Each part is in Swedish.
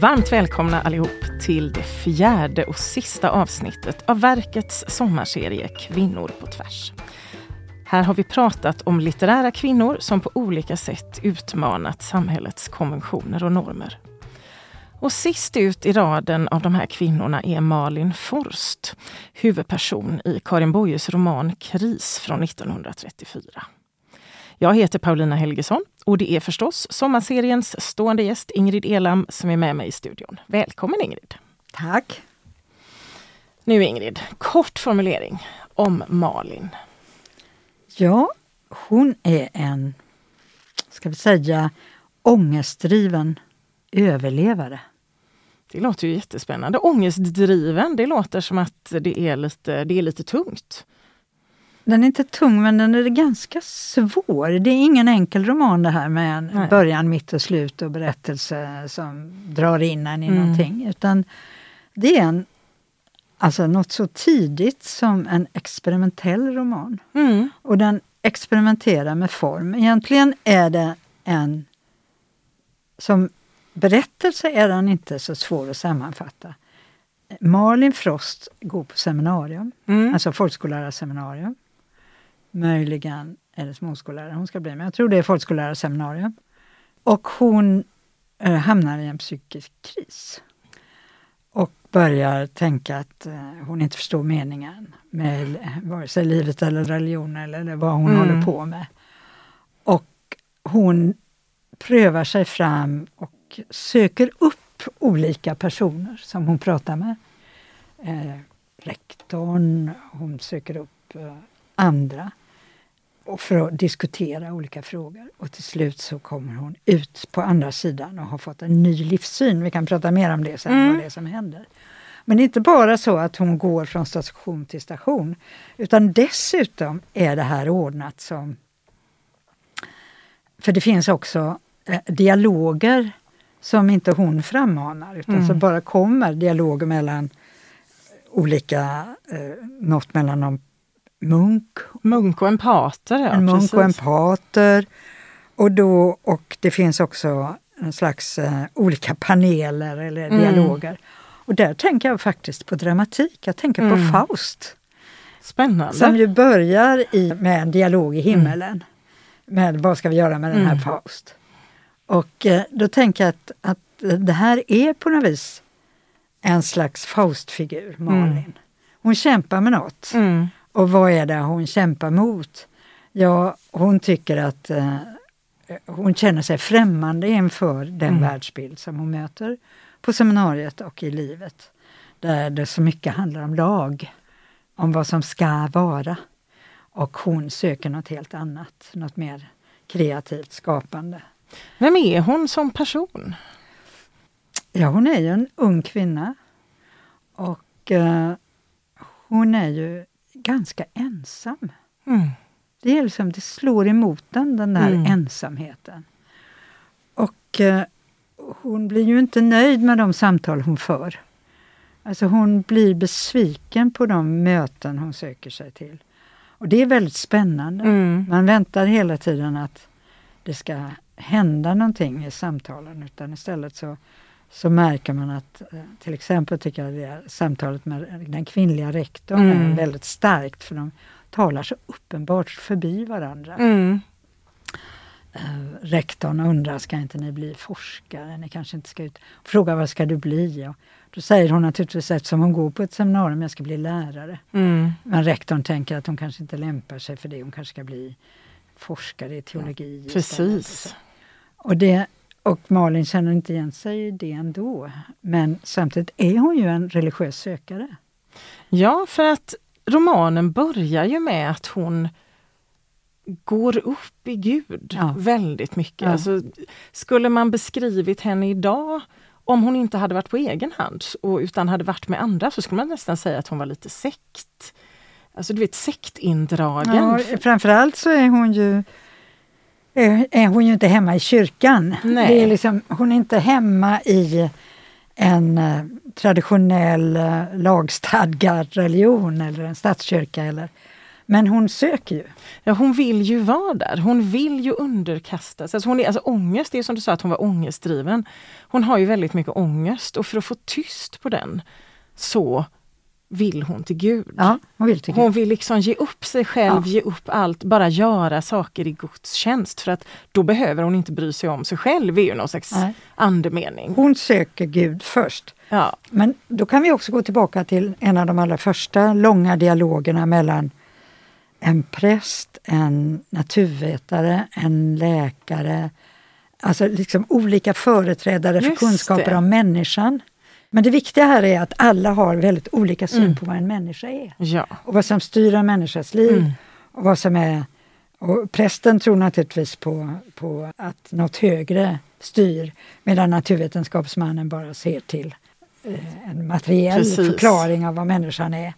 Varmt välkomna allihop till det fjärde och sista avsnittet av verkets sommarserie Kvinnor på tvärs. Här har vi pratat om litterära kvinnor som på olika sätt utmanat samhällets konventioner och normer. Och sist ut i raden av de här kvinnorna är Malin Forst, huvudperson i Karin Boyes roman Kris från 1934. Jag heter Paulina Helgesson och det är förstås sommarseriens stående gäst Ingrid Elam som är med mig i studion. Välkommen Ingrid! Tack! Nu Ingrid, kort formulering om Malin. Ja, hon är en, ska vi säga, ångestdriven överlevare. Det låter ju jättespännande. Ångestdriven, det låter som att det är lite, det är lite tungt. Den är inte tung men den är ganska svår. Det är ingen enkel roman det här med en Nej. början, mitt och slut och berättelse som drar in en i mm. någonting. Utan det är en, alltså något så tidigt som en experimentell roman. Mm. Och den experimenterar med form. Egentligen är det en... Som berättelse är den inte så svår att sammanfatta. Malin Frost går på seminarium, mm. alltså folkskollärarseminarium. Möjligen det småskollärare hon ska bli, men jag tror det är folkskollärarseminarium. Och hon eh, hamnar i en psykisk kris. Och börjar tänka att eh, hon inte förstår meningen med vare sig livet eller religion eller, eller vad hon mm. håller på med. Och hon prövar sig fram och söker upp olika personer som hon pratar med. Eh, rektorn, hon söker upp eh, andra och för att diskutera olika frågor. Och till slut så kommer hon ut på andra sidan och har fått en ny livssyn. Vi kan prata mer om det sen, mm. vad det är som händer. Men det är inte bara så att hon går från station till station, utan dessutom är det här ordnat som... För det finns också eh, dialoger som inte hon frammanar, utan mm. som bara kommer dialoger mellan olika, eh, något mellan de munk. Munk och en pater, ja. En munk precis. och en pater. Och, då, och det finns också en slags eh, olika paneler eller mm. dialoger. Och där tänker jag faktiskt på dramatik, jag tänker mm. på Faust. Spännande. Som ju börjar i, med en dialog i himmelen. Mm. Med vad ska vi göra med den här mm. Faust? Och eh, då tänker jag att, att det här är på något vis en slags Faustfigur, Malin. Mm. Hon kämpar med något. Och vad är det hon kämpar mot? Ja, hon tycker att eh, hon känner sig främmande inför den mm. världsbild som hon möter på seminariet och i livet. Där det så mycket handlar om lag, om vad som ska vara. Och hon söker något helt annat, något mer kreativt skapande. Vem är hon som person? Ja, hon är ju en ung kvinna. Och eh, hon är ju ganska ensam. Mm. Det, är liksom, det slår emot den, den där mm. ensamheten. Och eh, hon blir ju inte nöjd med de samtal hon för. Alltså hon blir besviken på de möten hon söker sig till. Och det är väldigt spännande. Mm. Man väntar hela tiden att det ska hända någonting i samtalen utan istället så så märker man att eh, till exempel tycker jag det samtalet med den kvinnliga rektorn mm. är väldigt starkt för de talar så uppenbart förbi varandra. Mm. Uh, rektorn undrar, ska inte ni bli forskare? Ni kanske inte ska ut... Frågar vad ska du bli? Och då säger hon naturligtvis, eftersom hon går på ett seminarium, jag ska bli lärare. Mm. Men rektorn tänker att hon kanske inte lämpar sig för det, hon kanske ska bli forskare i teologi. Ja, precis. Och det, och Malin känner inte igen sig i det ändå. Men samtidigt är hon ju en religiös sökare. Ja, för att romanen börjar ju med att hon går upp i Gud ja. väldigt mycket. Ja. Alltså, skulle man beskrivit henne idag om hon inte hade varit på egen hand och utan hade varit med andra så skulle man nästan säga att hon var lite sekt. Alltså du vet sektindragen. Ja, framförallt så är hon ju är hon ju inte hemma i kyrkan. Det är liksom, hon är inte hemma i en eh, traditionell eh, lagstadgad religion eller en statskyrka. Eller, Men hon söker ju. Ja, hon vill ju vara där. Hon vill ju underkasta sig. Alltså hon är, alltså ångest, det är som du sa att hon var ångestdriven. Hon har ju väldigt mycket ångest och för att få tyst på den så vill hon till Gud. Ja, hon vill till Gud. Hon vill liksom ge upp sig själv, ja. ge upp allt, bara göra saker i Guds tjänst. För att då behöver hon inte bry sig om sig själv, är ju någon slags Nej. andemening. Hon söker Gud först. Ja. Men då kan vi också gå tillbaka till en av de allra första långa dialogerna mellan en präst, en naturvetare, en läkare, alltså liksom olika företrädare Just för kunskaper det. om människan. Men det viktiga här är att alla har väldigt olika syn mm. på vad en människa är. Ja. Och vad som styr en människas liv. Mm. Och vad som är... Och prästen tror naturligtvis på, på att något högre styr medan naturvetenskapsmannen bara ser till eh, en materiell Precis. förklaring av vad människan är.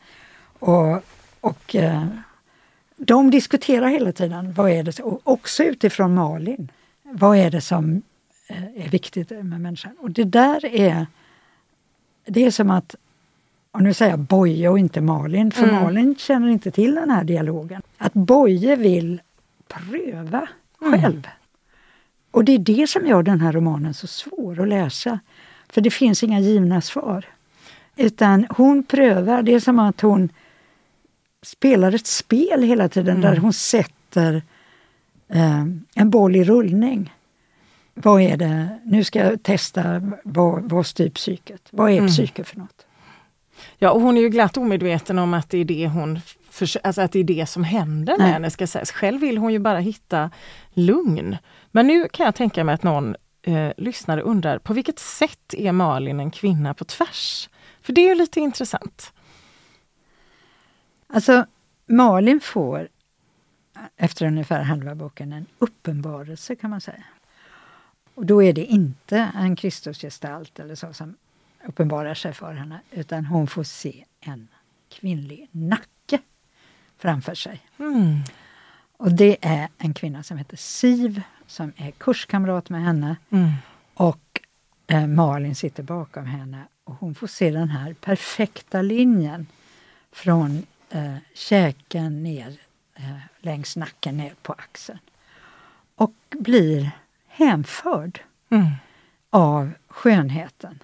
Och, och eh, de diskuterar hela tiden, vad är det, och också utifrån Malin, vad är det som eh, är viktigt med människan? Och det där är det är som att, och nu säger jag Boje och inte Malin, för mm. Malin känner inte till den här dialogen. Att Boje vill pröva mm. själv. Och det är det som gör den här romanen så svår att läsa. För det finns inga givna svar. Utan hon prövar, det är som att hon spelar ett spel hela tiden mm. där hon sätter eh, en boll i rullning vad är det, nu ska jag testa vad, vad styr psyket? Vad är mm. psyke för något? Ja, och hon är ju glatt omedveten om att det är det hon alltså att det är det som händer med henne. Ska sägas. Själv vill hon ju bara hitta lugn. Men nu kan jag tänka mig att någon eh, lyssnare undrar, på vilket sätt är Malin en kvinna på tvärs? För det är ju lite intressant. Alltså, Malin får efter ungefär halva boken en uppenbarelse kan man säga. Och då är det inte en Kristusgestalt eller så som uppenbarar sig för henne, utan hon får se en kvinnlig nacke framför sig. Mm. Och det är en kvinna som heter Siv, som är kurskamrat med henne. Mm. Och eh, Malin sitter bakom henne och hon får se den här perfekta linjen från eh, käken ner eh, längs nacken ner på axeln. Och blir hänförd mm. av skönheten.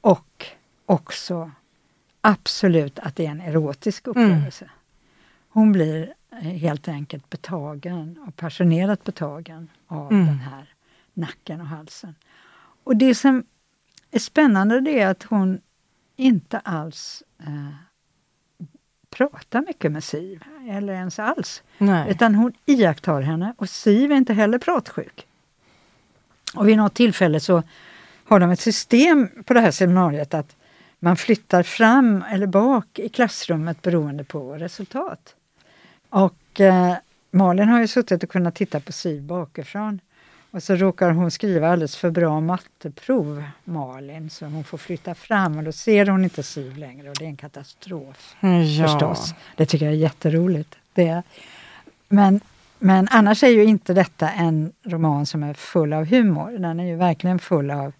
Och också absolut att det är en erotisk mm. upplevelse. Mm. Hon blir eh, helt enkelt betagen och passionerat betagen av mm. den här nacken och halsen. Och det som är spännande det är att hon inte alls eh, pratar mycket med Siv, eller ens alls. Nej. Utan hon iakttar henne och Siv är inte heller pratsjuk. Och vid något tillfälle så har de ett system på det här seminariet att man flyttar fram eller bak i klassrummet beroende på resultat. Och eh, Malin har ju suttit och kunnat titta på Siv bakifrån. Och så råkar hon skriva alldeles för bra matteprov, Malin, så hon får flytta fram och då ser hon inte Siv längre och det är en katastrof. Ja. Förstås. Det tycker jag är jätteroligt. Det. Men men annars är ju inte detta en roman som är full av humor. Den är ju verkligen full av,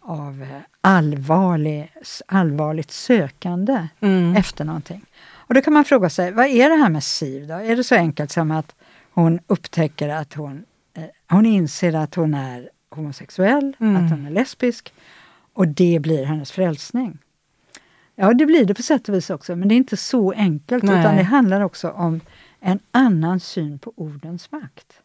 av eh, allvarlig, allvarligt sökande mm. efter någonting. Och då kan man fråga sig, vad är det här med Siv då? Är det så enkelt som att hon upptäcker att hon, eh, hon inser att hon är homosexuell, mm. att hon är lesbisk och det blir hennes frälsning? Ja, det blir det på sätt och vis också, men det är inte så enkelt Nej. utan det handlar också om en annan syn på ordens makt.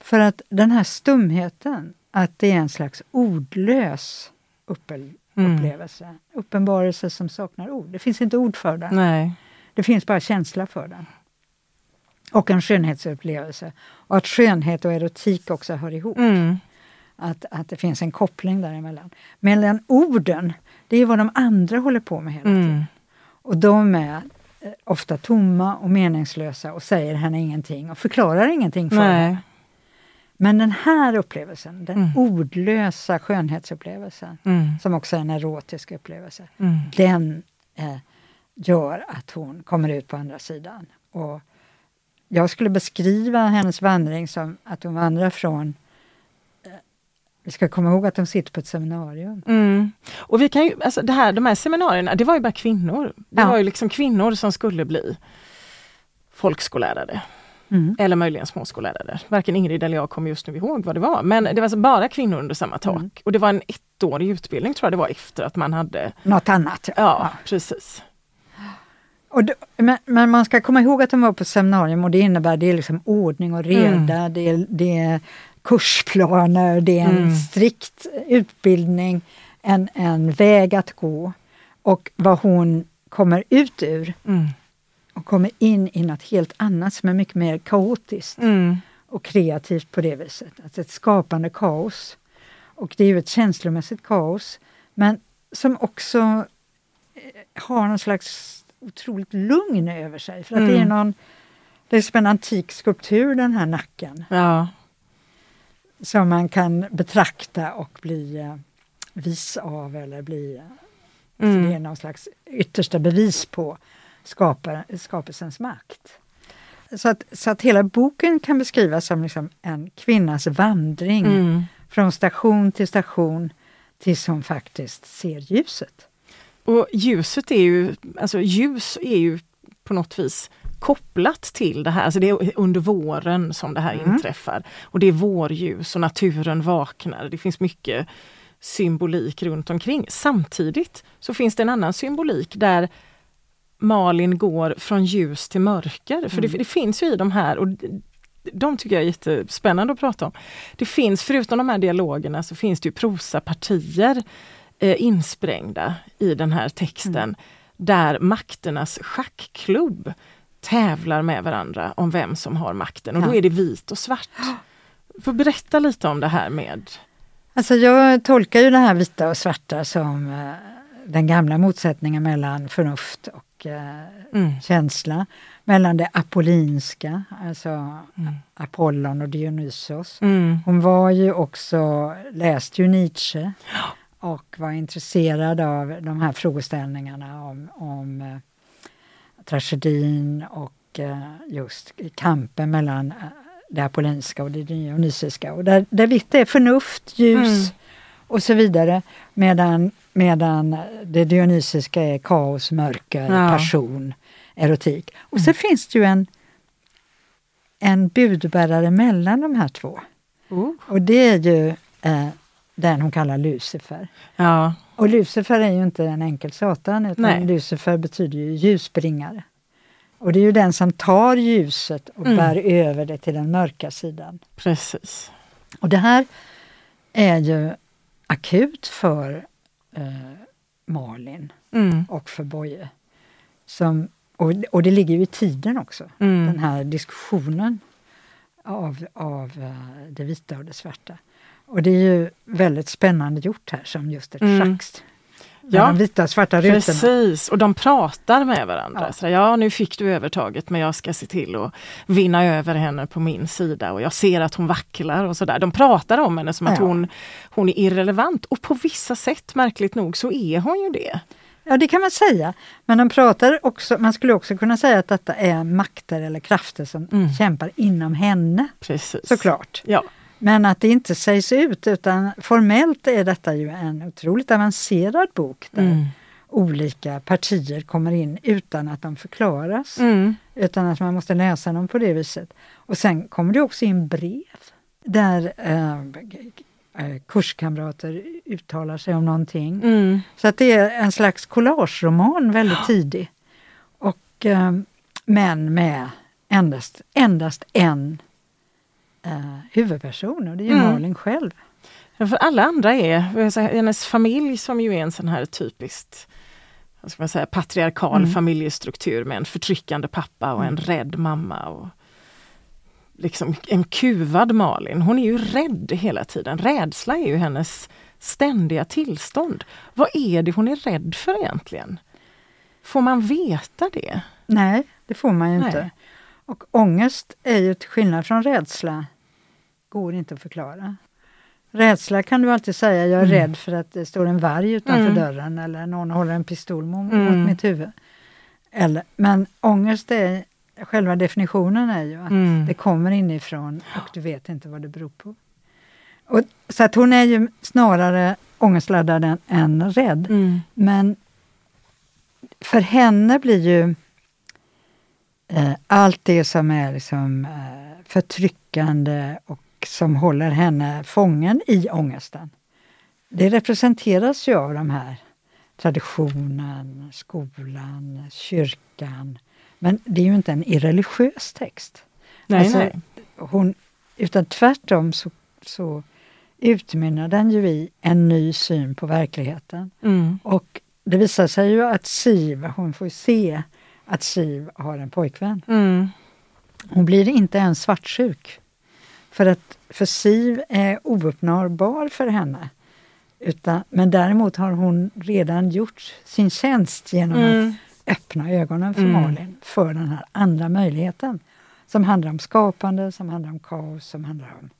För att den här stumheten, att det är en slags ordlös mm. upplevelse, mm. uppenbarelse som saknar ord. Det finns inte ord för den. Nej. Det finns bara känsla för den. Och en skönhetsupplevelse. Och att skönhet och erotik också hör ihop. Mm. Att, att det finns en koppling däremellan. Mellan orden, det är vad de andra håller på med hela tiden. Mm. Och de är ofta tomma och meningslösa och säger henne ingenting och förklarar ingenting för Nej. henne. Men den här upplevelsen, den mm. ordlösa skönhetsupplevelsen, mm. som också är en erotisk upplevelse, mm. den eh, gör att hon kommer ut på andra sidan. Och jag skulle beskriva hennes vandring som att hon vandrar från vi ska komma ihåg att de sitter på ett seminarium. Mm. Och vi kan ju, alltså det här, de här seminarierna, det var ju bara kvinnor. Det ja. var ju liksom kvinnor som skulle bli folkskollärare. Mm. Eller möjligen småskollärare. Varken Ingrid eller jag kommer just nu ihåg vad det var. Men det var alltså bara kvinnor under samma tak. Mm. Och det var en ettårig utbildning tror jag det var efter att man hade... Något annat. Ja, ja precis. Och det, men, men, man ska komma ihåg att de var på seminarium och det innebär det är liksom ordning och reda, mm. det, är, det är kursplaner, det är en mm. strikt utbildning, en, en väg att gå. Och vad hon kommer ut ur mm. och kommer in i något helt annat som är mycket mer kaotiskt mm. och kreativt på det viset. Alltså ett skapande kaos. Och det är ju ett känslomässigt kaos, men som också eh, har någon slags otroligt lugn över sig. För att det är mm. någon, det är som en antik skulptur den här nacken. Ja. Som man kan betrakta och bli eh, vis av eller bli... Eh, mm. det är någon slags yttersta bevis på skapar, skapelsens makt. Så att, så att hela boken kan beskrivas som liksom en kvinnas vandring mm. från station till station tills hon faktiskt ser ljuset. Och ljuset är ju, alltså ljus är ju på något vis kopplat till det här, alltså det är under våren som det här mm. inträffar. Och det är vårljus och naturen vaknar. Det finns mycket symbolik runt omkring. Samtidigt så finns det en annan symbolik där Malin går från ljus till mörker. Mm. För det, det, finns ju i de här, och de tycker jag är jättespännande att prata om. Det finns, förutom de här dialogerna, så finns det ju prosapartier eh, insprängda i den här texten mm. där makternas schackklubb tävlar med varandra om vem som har makten och då är det vit och svart. Får berätta lite om det här med... Alltså jag tolkar ju det här vita och svarta som eh, den gamla motsättningen mellan förnuft och eh, mm. känsla. Mellan det apollinska, alltså mm. Apollon och Dionysos. Mm. Hon var ju också, läste ju Nietzsche och var intresserad av de här frågeställningarna om, om eh, tragedin och eh, just kampen mellan eh, det apollinska och det dionysiska. Och där, där vitt är förnuft, ljus mm. och så vidare medan, medan det dionysiska är kaos, mörker, ja. passion, erotik. Och mm. så finns det ju en, en budbärare mellan de här två. Uh. Och det är ju eh, den hon kallar Lucifer. Ja. Och Lucifer är ju inte en enkel satan utan Nej. Lucifer betyder ju ljusbringare. Och det är ju den som tar ljuset och mm. bär över det till den mörka sidan. Precis. Och det här är ju akut för eh, Malin mm. och för Boje. Som, och, och det ligger ju i tiden också, mm. den här diskussionen av, av uh, det vita och det svarta. Och det är ju väldigt spännande gjort här som just ett mm. schack. Ja, de vita och svarta rutorna. Precis, och de pratar med varandra. Ja. Så ja, nu fick du övertaget men jag ska se till att vinna över henne på min sida och jag ser att hon vacklar och sådär. De pratar om henne som att ja. hon, hon är irrelevant och på vissa sätt, märkligt nog, så är hon ju det. Ja det kan man säga. Men de pratar också, man skulle också kunna säga att detta är makter eller krafter som mm. kämpar inom henne. Precis. Såklart. Ja. Men att det inte sägs ut utan formellt är detta ju en otroligt avancerad bok där mm. olika partier kommer in utan att de förklaras. Mm. Utan att man måste läsa dem på det viset. Och sen kommer det också in brev där eh, eh kurskamrater uttalar sig om någonting. Mm. Så att det är en slags collageroman väldigt tidig. Och, eh, men med endast, endast en eh, huvudperson och det är ju mm. Malin själv. Ja, för alla andra är, hennes familj som ju är en sån här typiskt vad ska man säga, patriarkal mm. familjestruktur med en förtryckande pappa och en mm. rädd mamma. Och liksom en kuvad Malin. Hon är ju rädd hela tiden. Rädsla är ju hennes ständiga tillstånd. Vad är det hon är rädd för egentligen? Får man veta det? Nej, det får man ju Nej. inte. Och ångest är ju till skillnad från rädsla går inte att förklara. Rädsla kan du alltid säga, jag är mm. rädd för att det står en varg utanför mm. dörren eller någon håller en pistol mot mm. mitt huvud. Eller, men ångest är, själva definitionen är ju att mm. det kommer inifrån och du vet inte vad det beror på. Och, så att hon är ju snarare ångestladdad än, än rädd. Mm. Men för henne blir ju eh, allt det som är liksom, eh, förtryckande och som håller henne fången i ångesten. Det representeras ju av de här traditionen, skolan, kyrkan. Men det är ju inte en irreligiös text. Nej, alltså, nej. Hon, utan tvärtom så, så utmynnar den ju i en ny syn på verkligheten. Mm. Och det visar sig ju att Siv, hon får se att Siv har en pojkvän. Mm. Hon blir inte ens svartsjuk. För att för Siv är ouppnåbar för henne. Utan, men däremot har hon redan gjort sin tjänst genom mm. att öppna ögonen för mm. Malin för den här andra möjligheten. Som handlar om skapande, som handlar om kaos, som handlar om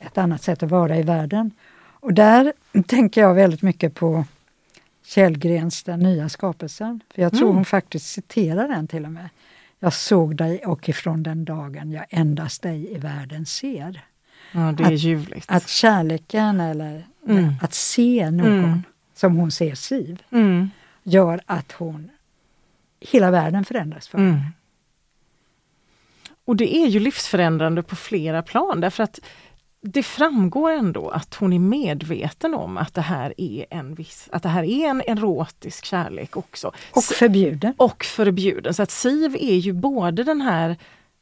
ett annat sätt att vara i världen. Och där tänker jag väldigt mycket på Källgrens Den nya skapelsen. För Jag tror mm. hon faktiskt citerar den till och med. Jag såg dig och ifrån den dagen jag endast dig i världen ser. Ja, det är ljuvligt. Att kärleken eller mm. att se någon mm. som hon ser Siv mm. gör att hon hela världen förändras för mm. Och det är ju livsförändrande på flera plan därför att det framgår ändå att hon är medveten om att det här är en viss, att det här är en erotisk kärlek också. Och förbjuden. Och förbjuden. Så att Siv är ju både den här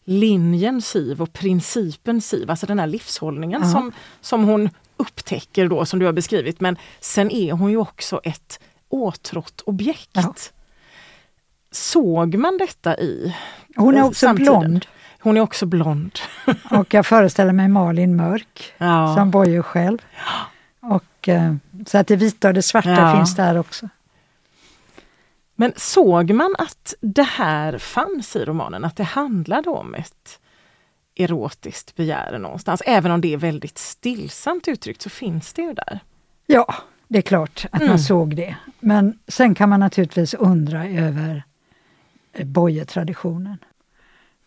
linjen Siv och principen Siv, alltså den här livshållningen som, som hon upptäcker då som du har beskrivit. Men sen är hon ju också ett åtrått objekt. Ja. Såg man detta i Hon är också samtiden? blond. Hon är också blond. och jag föreställer mig Malin Mörk, ja. som Boye själv. Och, eh, så att det vita och det svarta ja. finns där också. Men såg man att det här fanns i romanen, att det handlade om ett erotiskt begär någonstans? Även om det är väldigt stillsamt uttryckt så finns det ju där. Ja, det är klart att mm. man såg det. Men sen kan man naturligtvis undra över Boye-traditionen.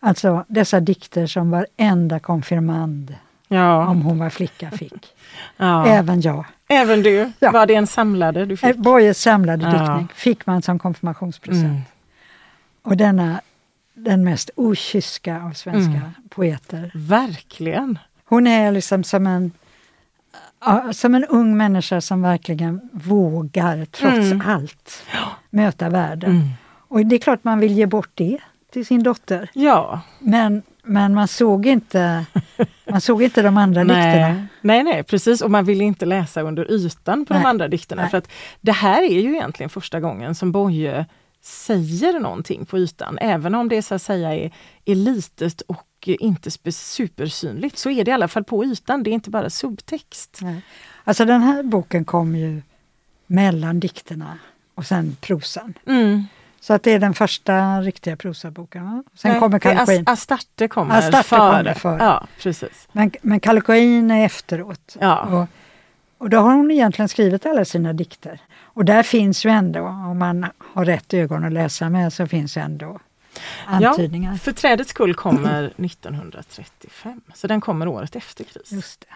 Alltså dessa dikter som varenda konfirmand, ja. om hon var flicka, fick. Ja. Även jag. Även du? Ja. Var det en samlade du fick? Eh, Boyes samlade ja. diktning fick man som konfirmationspresent. Mm. Och denna, den mest okyska av svenska mm. poeter. Verkligen! Hon är liksom som en, som en ung människa som verkligen vågar, trots mm. allt, möta världen. Mm. Och det är klart man vill ge bort det till sin dotter. Ja. Men, men man såg inte man såg inte de andra nej. dikterna. Nej, nej, precis. Och man vill inte läsa under ytan på nej. de andra dikterna. Nej. För att det här är ju egentligen första gången som Boye säger någonting på ytan. Även om det så att säga är, är litet och inte supersynligt så är det i alla fall på ytan. Det är inte bara subtext. Nej. Alltså den här boken kom ju mellan dikterna och sen prosan. Mm. Så att det är den första riktiga prosaboken. Va? Sen Nej, kommer Kalkoin. Astarte kommer Astarte före. Kommer före. Ja, precis. Men, men Kalkoin är efteråt. Ja. Och, och då har hon egentligen skrivit alla sina dikter. Och där finns ju ändå, om man har rätt ögon att läsa med, så finns ändå antydningar. Ja, för Trädets skull kommer 1935, så den kommer året efter kris. Just det.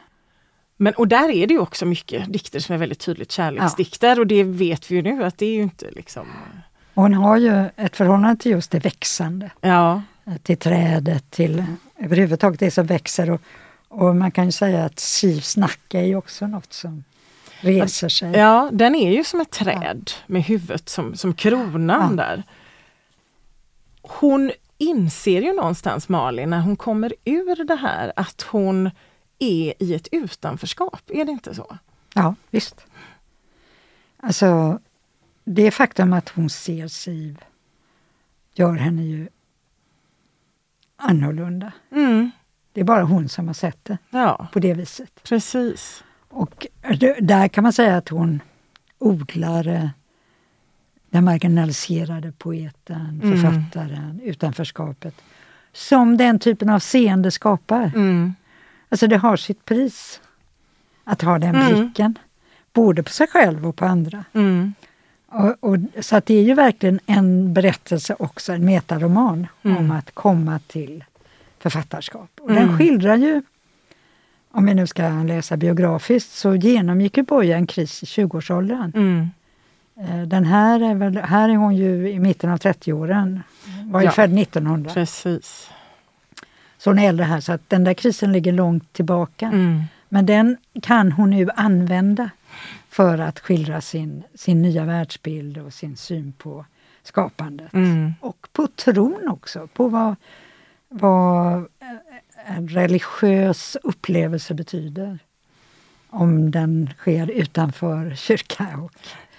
Men, och där är det ju också mycket dikter som är väldigt tydligt kärleksdikter ja. och det vet vi ju nu att det är ju inte liksom hon har ju ett förhållande till just det växande. Ja. Till trädet, till överhuvudtaget det som växer. Och, och man kan ju säga att Sivs nacke är ju också något som reser sig. Ja, den är ju som ett träd ja. med huvudet som, som kronan ja. där. Hon inser ju någonstans Malin när hon kommer ur det här att hon är i ett utanförskap, är det inte så? Ja, visst. Alltså, det faktum att hon ser Siv gör henne ju annorlunda. Mm. Det är bara hon som har sett det ja. på det viset. Precis. Och där kan man säga att hon odlar eh, den marginaliserade poeten, mm. författaren, utanförskapet. Som den typen av seende skapar. Mm. Alltså det har sitt pris att ha den mm. blicken. Både på sig själv och på andra. Mm. Och, och, så att det är ju verkligen en berättelse också, en metaroman mm. om att komma till författarskap. Och mm. Den skildrar ju, om vi nu ska läsa biografiskt, så genomgick ju Boye en kris i 20-årsåldern. Mm. Eh, den här är, väl, här är hon ju i mitten av 30-åren. var ju Ja. född 1900. Precis. Så hon är äldre här, så att den där krisen ligger långt tillbaka. Mm. Men den kan hon nu använda för att skildra sin, sin nya världsbild och sin syn på skapandet. Mm. Och på tron också, på vad, vad en religiös upplevelse betyder. Om den sker utanför kyrka och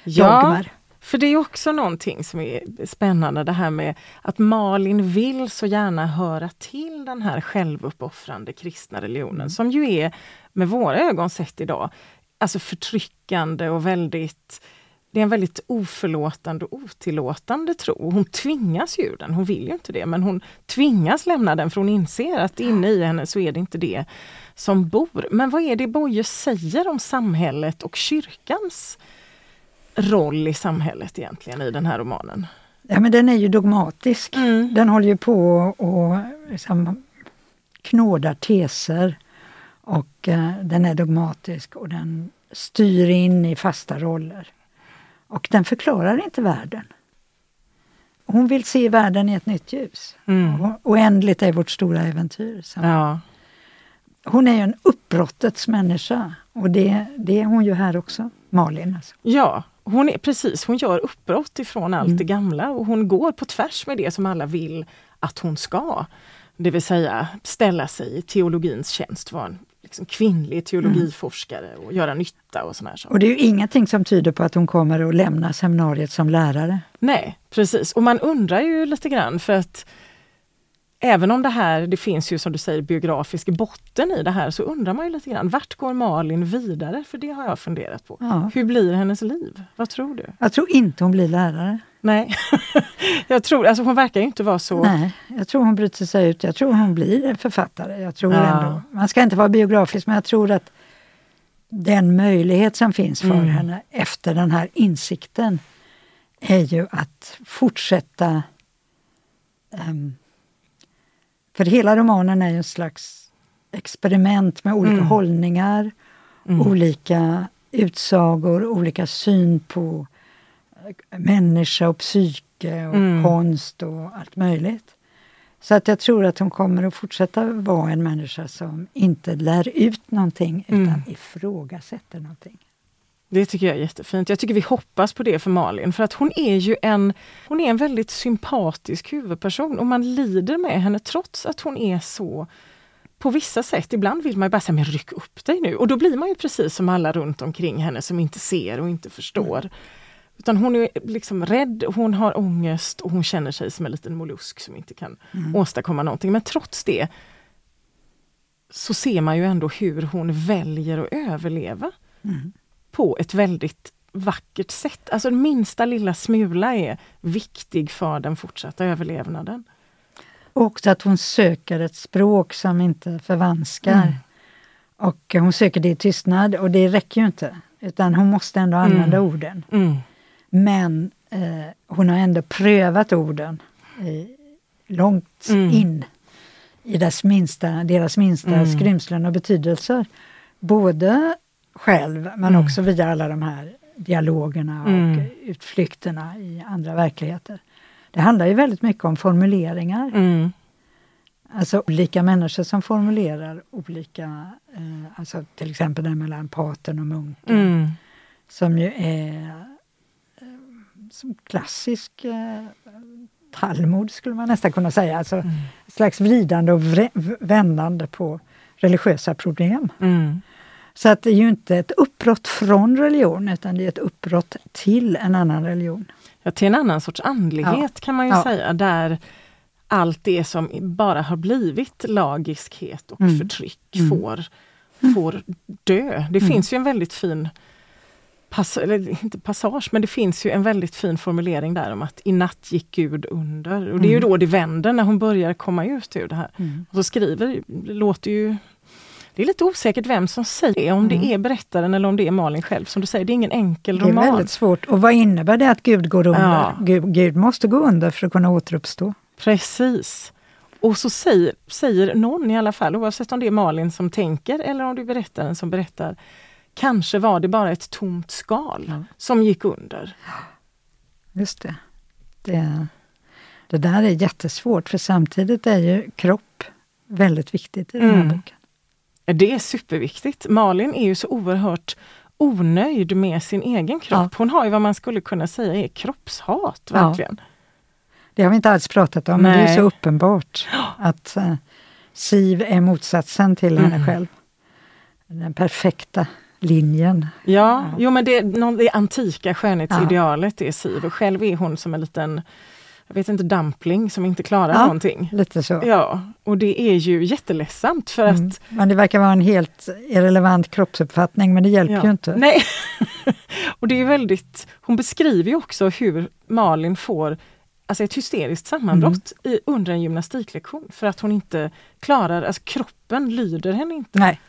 Ja, dogmer. för det är också någonting som är spännande det här med att Malin vill så gärna höra till den här självuppoffrande kristna religionen som ju är med våra ögon sett idag, alltså förtryckande och väldigt det är en väldigt oförlåtande och otillåtande tro. Hon tvingas ju den, hon vill ju inte det, men hon tvingas lämna den för hon inser att inne i henne så är det inte det som bor. Men vad är det Boye säger om samhället och kyrkans roll i samhället egentligen i den här romanen? Ja, men den är ju dogmatisk. Mm. Den håller ju på och liksom knådar teser. Och eh, den är dogmatisk och den styr in i fasta roller. Och den förklarar inte världen. Hon vill se världen i ett nytt ljus. Mm. Och Oändligt är vårt stora äventyr. Ja. Hon är ju en uppbrottets människa. Och det, det är hon ju här också, Malin. Alltså. Ja, hon är precis, hon gör uppbrott ifrån allt Mm. det gamla och hon går på tvärs med det som alla vill att hon ska. Det vill säga ställa sig i teologins tjänst, vara en liksom, kvinnlig teologiforskare och göra nytta och här saker. Och det är ju ingenting som tyder på att hon kommer att lämna seminariet som lärare. Nej, precis. Och man undrar ju lite grann för att Även om det här, det finns ju som du säger biografisk botten i det här, så undrar man ju lite grann, vart går Malin vidare? För det har jag funderat på. Ja. Hur blir hennes liv? Vad tror du? Jag tror inte hon blir lärare. Nej, jag tror, alltså hon verkar ju inte vara så... Nej, jag tror hon bryter sig ut. Jag tror hon blir författare. Jag tror Ja. ändå, man ska inte vara biografisk, men jag tror att den möjlighet som finns för Mm. henne efter den här insikten är ju att fortsätta... ehm, för hela romanen är ju en slags experiment med olika Mm. hållningar, Mm. olika utsagor, olika syn på människa och psyke och Mm. konst och allt möjligt. Så att jag tror att hon kommer att fortsätta vara en människa som inte lär ut någonting utan Mm. ifrågasätter någonting. Det tycker jag är jättefint. Jag tycker vi hoppas på det för Malin, för att hon är ju en, hon är en väldigt sympatisk huvudperson och man lider med henne trots att hon är så på vissa sätt, ibland vill man ju bara säga men ryck upp dig nu och då blir man ju precis som alla runt omkring henne som inte ser och inte förstår. Utan hon är liksom rädd, hon har ångest och hon känner sig som en liten mollusk som inte kan åstadkomma någonting. Men trots det så ser man ju ändå hur hon väljer att överleva Mm. på ett väldigt vackert sätt. Alltså den minsta lilla smula är viktig för den fortsatta överlevnaden. Och också att hon söker ett språk som inte förvanskar. Mm. Och hon söker det i tystnad och det räcker ju inte. Utan hon måste ändå använda Mm. orden. Mm. Men eh, hon har ändå prövat orden eh, långt Mm. in i dess minsta, deras minsta Mm. skrymslen och betydelser. Både själv men Mm. också via alla de här dialogerna och Mm. utflykterna i andra verkligheter. Det handlar ju väldigt mycket om formuleringar. Mm. Alltså olika människor som formulerar olika, eh, alltså till exempel den mellan paten och munken. Mm. Som ju är som klassisk eh, Talmud skulle man nästan kunna säga. Alltså Mm. slags vridande och vändande på religiösa problem. Mm. Så att det är ju inte ett uppbrott från religion utan det är ett uppbrott till en annan religion. Ja, till en annan sorts andlighet kan man ju Ja. säga, där allt det som bara har blivit lagiskhet och Mm. förtryck Mm. får, får dö. Det Mm. finns ju en väldigt fin pass, eller inte passage, men det finns ju en väldigt fin formulering där om att i natt gick Gud under. Och det är ju Mm. då det vänder när hon börjar komma ut ur det här. Mm. Och så skriver, låter ju det är lite osäkert vem som säger det, om Mm. det är berättaren eller om det är Malin själv. Som du säger, det är ingen enkel Det är roman. väldigt svårt. Och vad innebär det att Gud går under? Ja. Gud, Gud måste gå under för att kunna återuppstå. Precis. Och så säger, säger någon i alla fall, oavsett om det är Malin som tänker eller om det är berättaren som berättar, kanske var det bara ett tomt skal Ja. som gick under. Just det. det. det där är jättesvårt för samtidigt är ju kropp väldigt viktigt i den här mm. boken. Det är superviktigt. Malin är ju så oerhört onöjd med sin egen kropp. Ja. Hon har ju vad man skulle kunna säga är kroppshat, verkligen. Ja. Det har vi inte alls pratat om, Nej. men det är så uppenbart att uh, Siv är motsatsen till mm. henne själv. Den perfekta linjen. Ja, ja. Jo, men det, det antika skönhetsidealet ja. är Siv och själv är hon som en liten jag vet inte, dumpling som inte klarar ja, någonting. Lite så. Ja, och det är ju jätteledsamt för mm. att... Men det verkar vara en helt irrelevant kroppsuppfattning men det hjälper ja. ju inte. Nej, och det är väldigt... Hon beskriver ju också hur Malin får alltså ett hysteriskt sammanbrott mm. i, under en gymnastiklektion för att hon inte klarar, alltså kroppen lyder henne inte. Nej.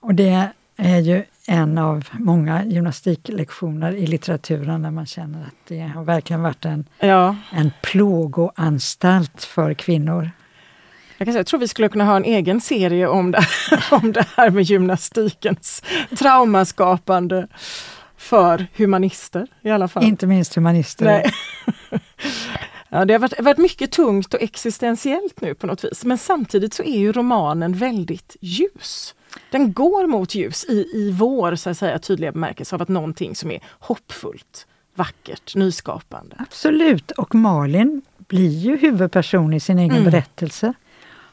Och det är ju en av många gymnastiklektioner i litteraturen där man känner att det har verkligen varit en, ja. en plågoanstalt för kvinnor. Jag, kan säga, jag tror vi skulle kunna ha en egen serie om det, om det här med gymnastikens traumaskapande för humanister i alla fall. Inte minst humanister. Nej. Ja, det har varit, varit, mycket tungt och existentiellt nu på något vis. Men samtidigt så är ju romanen väldigt ljus. Den går mot ljus i, i vår så att säga, tydliga bemärkelse av att någonting som är hoppfullt, vackert, nyskapande. Absolut, och Malin blir ju huvudperson i sin egen mm. berättelse.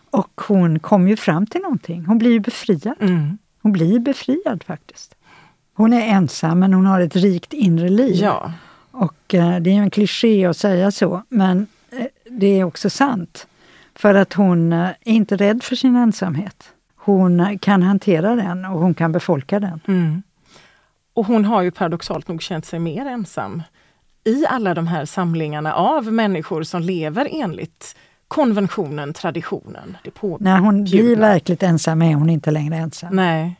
Och hon kommer ju fram till någonting. Hon blir befriad. Mm. Hon blir befriad faktiskt. Hon är ensam men hon har ett rikt inre liv. Ja. Och eh, det är en kliché att säga så, men eh, det är också sant. För att hon eh, är inte rädd för sin ensamhet. Hon kan hantera den och hon kan befolka den. Mm. Och hon har ju paradoxalt nog känt sig mer ensam i alla de här samlingarna av människor som lever enligt konventionen, traditionen. Det När hon blir verkligt ensam är hon inte längre ensam. Nej.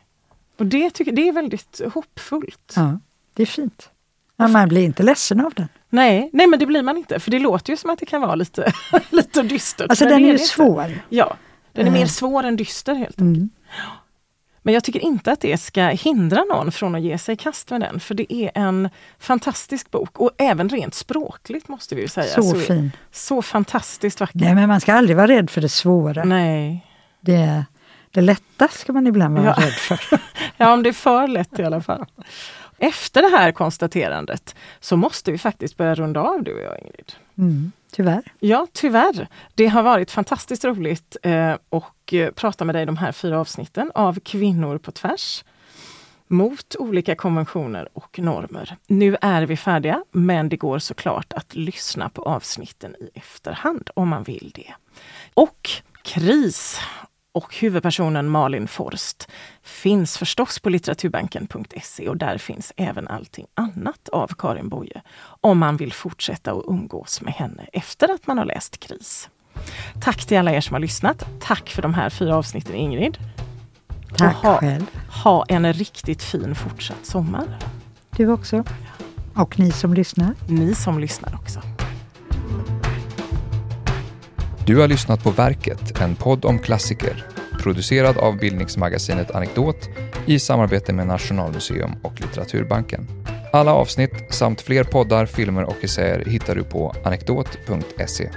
Och det, tycker, det är väldigt hoppfullt. Ja, det är fint. Men man blir inte ledsen av den. Nej, nej men det blir man inte, för det låter ju som att det kan vara lite, lite dystert. Alltså den är ju svår. Ja, den är mer svår än dyster helt enkelt. Mm. Men jag tycker inte att det ska hindra någon från att ge sig i kast med den, för det är en fantastisk bok och även rent språkligt måste vi säga. Så, så fin. Så fantastiskt vacker. Nej men man ska aldrig vara rädd för det svåra. Nej. Det, det lätta ska man ibland vara ja. rädd för. ja, om det är för lätt i alla fall. Efter det här konstaterandet så måste vi faktiskt börja runda av du och jag Ingrid. Mm, tyvärr. Ja, tyvärr. Det har varit fantastiskt roligt eh, och eh, prata med dig de här fyra avsnitten av Kvinnor på tvärs mot olika konventioner och normer. Nu är vi färdiga, men det går såklart att lyssna på avsnitten i efterhand om man vill det. Och KRIS och huvudpersonen Malin Forst finns förstås på litteraturbanken.se och där finns även allting annat av Karin Boye om man vill fortsätta att umgås med henne efter att man har läst Kris. Tack till alla er som har lyssnat. Tack för de här fyra avsnitten Ingrid. Tack ha, själv. Ha en riktigt fin fortsatt sommar. Du också. Och ni som lyssnar. Ni som lyssnar också. Du har lyssnat på Verket, en podd om klassiker, producerad av bildningsmagasinet Anekdot i samarbete med Nationalmuseum och Litteraturbanken. Alla avsnitt samt fler poddar, filmer och essäer hittar du på anekdot.se.